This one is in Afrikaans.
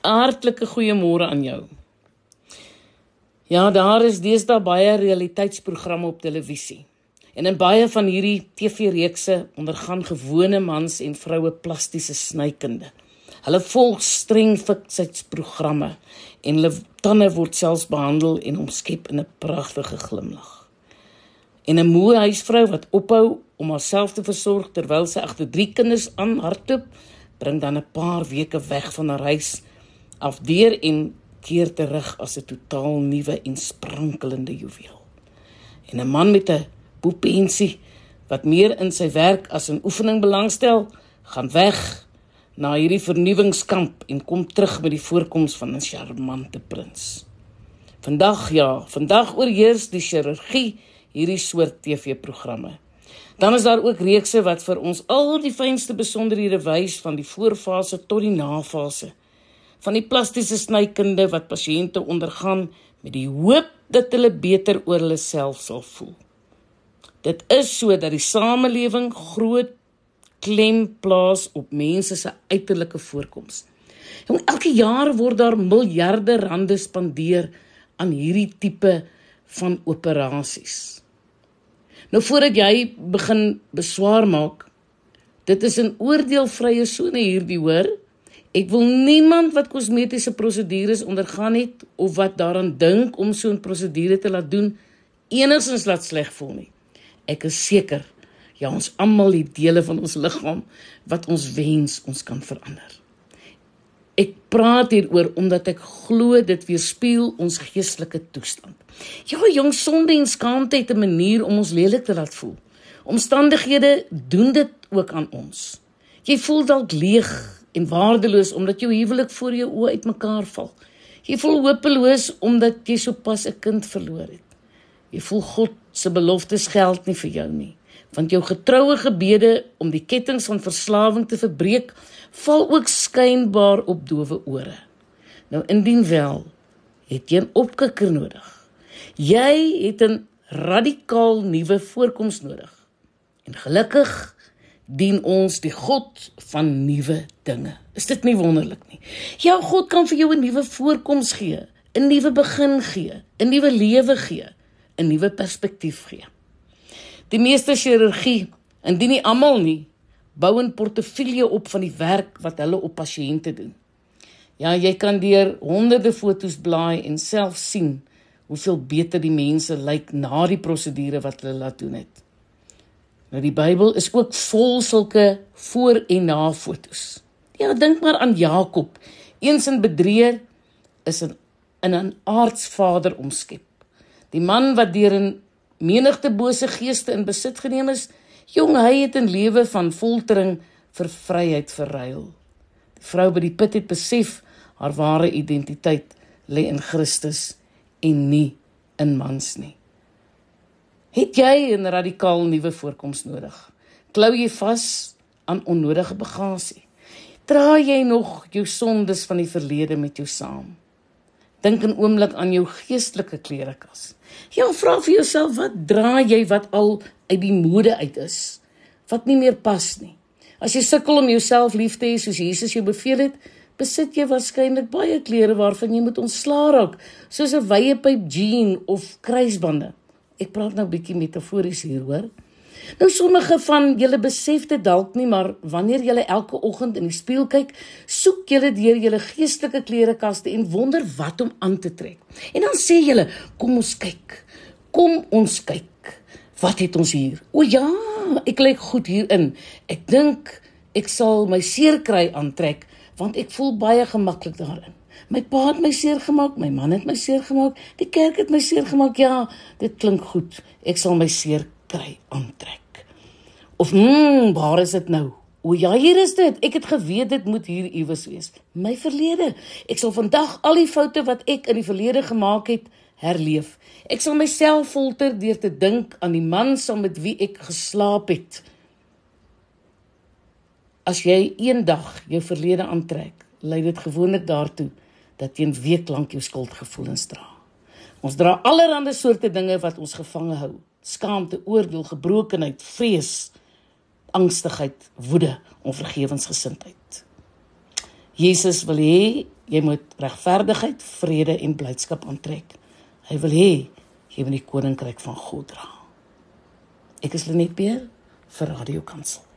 Hartlike goeiemôre aan jou. Ja, daar is deesdae baie realiteitsprogramme op televisie. En in baie van hierdie TV-reekse ondergaan gewone mans en vroue plastiese snykunde. Hulle volg streng fiksheidsprogramme en hulle tande word selfs behandel en omskep in 'n pragtige glimlag. En 'n moe huisvrou wat ophou om haarself te versorg terwyl sy agter drie kinders aan hardloop, bring dan 'n paar weke weg van haar huis af deur en keer terug as 'n totaal nuwe en sprankelende juweel. En 'n man met 'n boepensie wat meer in sy werk as in oefening belangstel, gaan weg na hierdie vernuwingskamp en kom terug met die voorkoms van 'n charmante prins. Vandag ja, vandag oorheers die chirurgie hierdie soort TV-programme. Dan is daar ook reekse wat vir ons al die fynste besonderhede wys van die voorfase tot die nafase van die plastiese snykunde wat pasiënte ondergaan met die hoop dat hulle beter oor hulle self sal voel. Dit is sodat die samelewing groot klem plaas op mense se uiterlike voorkoms. Jong, elke jaar word daar miljarde rande spandeer aan hierdie tipe van operasies. Nou voordat jy begin beswaar maak, dit is 'n oordeelvrye sone hierdie hoor. Ek wil niemand wat kosmetiese prosedures ondergaan het of wat daaraan dink om so 'n prosedure te laat doen enigsins laat sleg voel nie. Ek is seker Ja, ons almal het dele van ons liggaam wat ons wens ons kan verander. Ek praat hieroor omdat ek glo dit weerspieël ons geestelike toestand. Ja, jong sonde en skaamte het 'n manier om ons lelik te laat voel. Omstandighede doen dit ook aan ons. Jy voel dalk leeg en waardeloos omdat jou huwelik voor jou oë uitmekaar val. Jy voel hopeloos omdat jy sopas 'n kind verloor het. Jy voel God se beloftes geld nie vir jou nie want jou getroue gebede om die kettinge van verslawing te verbreek val ook skynbaar op dowe ore. Nou indien wel, het jy 'n opkikker nodig. Jy het 'n radikaal nuwe voorkoms nodig. En gelukkig dien ons die God van nuwe dinge. Is dit nie wonderlik nie? Ja, God kan vir jou 'n nuwe voorkoms gee, 'n nuwe begin gee, 'n nuwe lewe gee, 'n nuwe perspektief gee. Die meeste chirurgie, indien nie almal nie, bou 'n portefeulje op van die werk wat hulle op pasiënte doen. Ja, jy kan deur honderde fotos blaai en self sien hoeveel beter die mense lyk na die prosedure wat hulle laat doen het. Nou die Bybel is ook vol sulke voor en na fotos. Ja, dink maar aan Jakob, eens in bedrieër is 'n in 'n aardsvader omskep. Die man wat deur 'n menigte bose geeste in besit geneem is, jong hy het 'n lewe van foltering vir vryheid verruil. Die vrou by die put het besef haar ware identiteit lê in Christus en nie in mans nie. Het jy 'n radikaal nuwe voorkoms nodig? Klou jy vas aan onnodige bagasie? Dra jy nog jou sondes van die verlede met jou saam? Dink 'n oomblik aan jou geestelike klerekas. Ja, vra vir jouself wat dra jy wat al uit die mode uit is? Wat nie meer pas nie. As jy sukkel om jouself lief te hê soos Jesus jou beveel het, besit jy waarskynlik baie klere waarvan jy moet ontslaa raak, soos 'n wye pyp jean of kruisbande. Ek praat nou bietjie metafories hier, hoor. Nou sommige van julle besef dit dalk nie, maar wanneer julle elke oggend in die spieël kyk, soek julle deur julle geestelike klerekaste en wonder wat om aan te trek. En dan sê julle, kom ons kyk. Kom ons kyk. Wat het ons hier? O ja, ek lyk goed hierin. Ek dink ek sal my seer kry aantrek want ek voel baie gemaklik daarin. My pa het my seer gemaak, my man het my seer gemaak, die kerk het my seer gemaak. Ja, dit klink goed. Ek sal my seer kry aantrek. Of mmm, waar is dit nou? O ja, hier is dit. Ek het geweet dit moet hier iewers wees. My verlede. Ek sal vandag al die foute wat ek in die verlede gemaak het, herleef. Ek sal myself filter deur te dink aan die man saam met wie ek geslaap het. As jy eendag jou verlede aantrek, lei dit gewoonlik daartoe dat jy 'n week lank jou skuldgevoelens dra. Ons dra allerlei soorte dinge wat ons gevange hou skaamte, oordeel, gebrokenheid, vrees, angstigheid, woede, onvergewensgesindheid. Jesus wil hê jy moet regverdigheid, vrede en blydskap aantrek. Hy wil hê jy moet die koninkryk van God dra. Ek is Lenet Beer vir Radio Kansel.